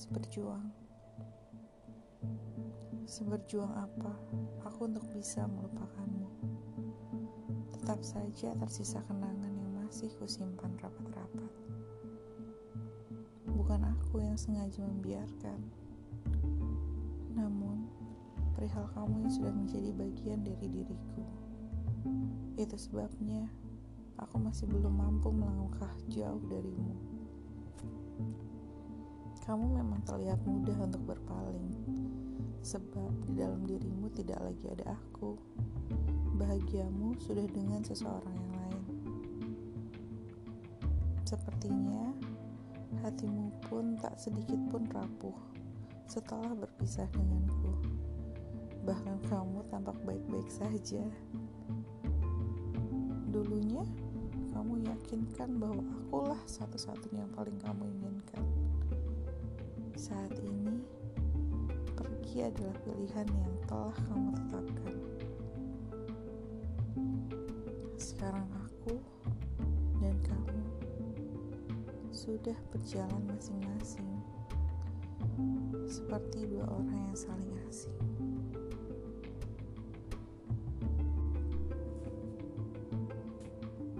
harus berjuang. Seberjuang apa aku untuk bisa melupakanmu? Tetap saja tersisa kenangan yang masih kusimpan rapat-rapat. Bukan aku yang sengaja membiarkan. Namun, perihal kamu yang sudah menjadi bagian dari diriku. Itu sebabnya aku masih belum mampu melangkah jauh darimu. Kamu memang terlihat mudah untuk berpaling, sebab di dalam dirimu tidak lagi ada aku. Bahagiamu sudah dengan seseorang yang lain. Sepertinya hatimu pun tak sedikit pun rapuh setelah berpisah denganku. Bahkan kamu tampak baik-baik saja. Dulunya, kamu yakinkan bahwa akulah satu-satunya yang paling kamu inginkan. Saat ini, pergi adalah pilihan yang telah kamu tetapkan. Sekarang aku dan kamu sudah berjalan masing-masing, seperti dua orang yang saling asing.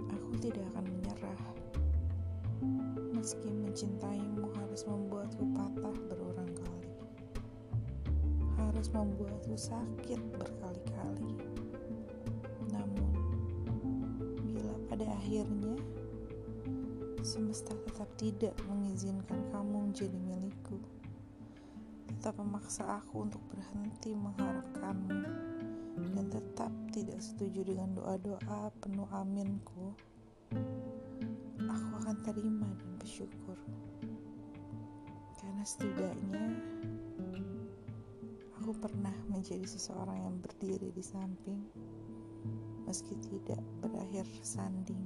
Aku tidak akan meski mencintaimu harus membuatku patah berulang kali, harus membuatku sakit berkali-kali. Namun, bila pada akhirnya semesta tetap tidak mengizinkan kamu menjadi milikku, tetap memaksa aku untuk berhenti mengharapkanmu, dan tetap tidak setuju dengan doa-doa penuh aminku, aku akan terima bersyukur. Karena setidaknya aku pernah menjadi seseorang yang berdiri di samping, meski tidak berakhir sanding.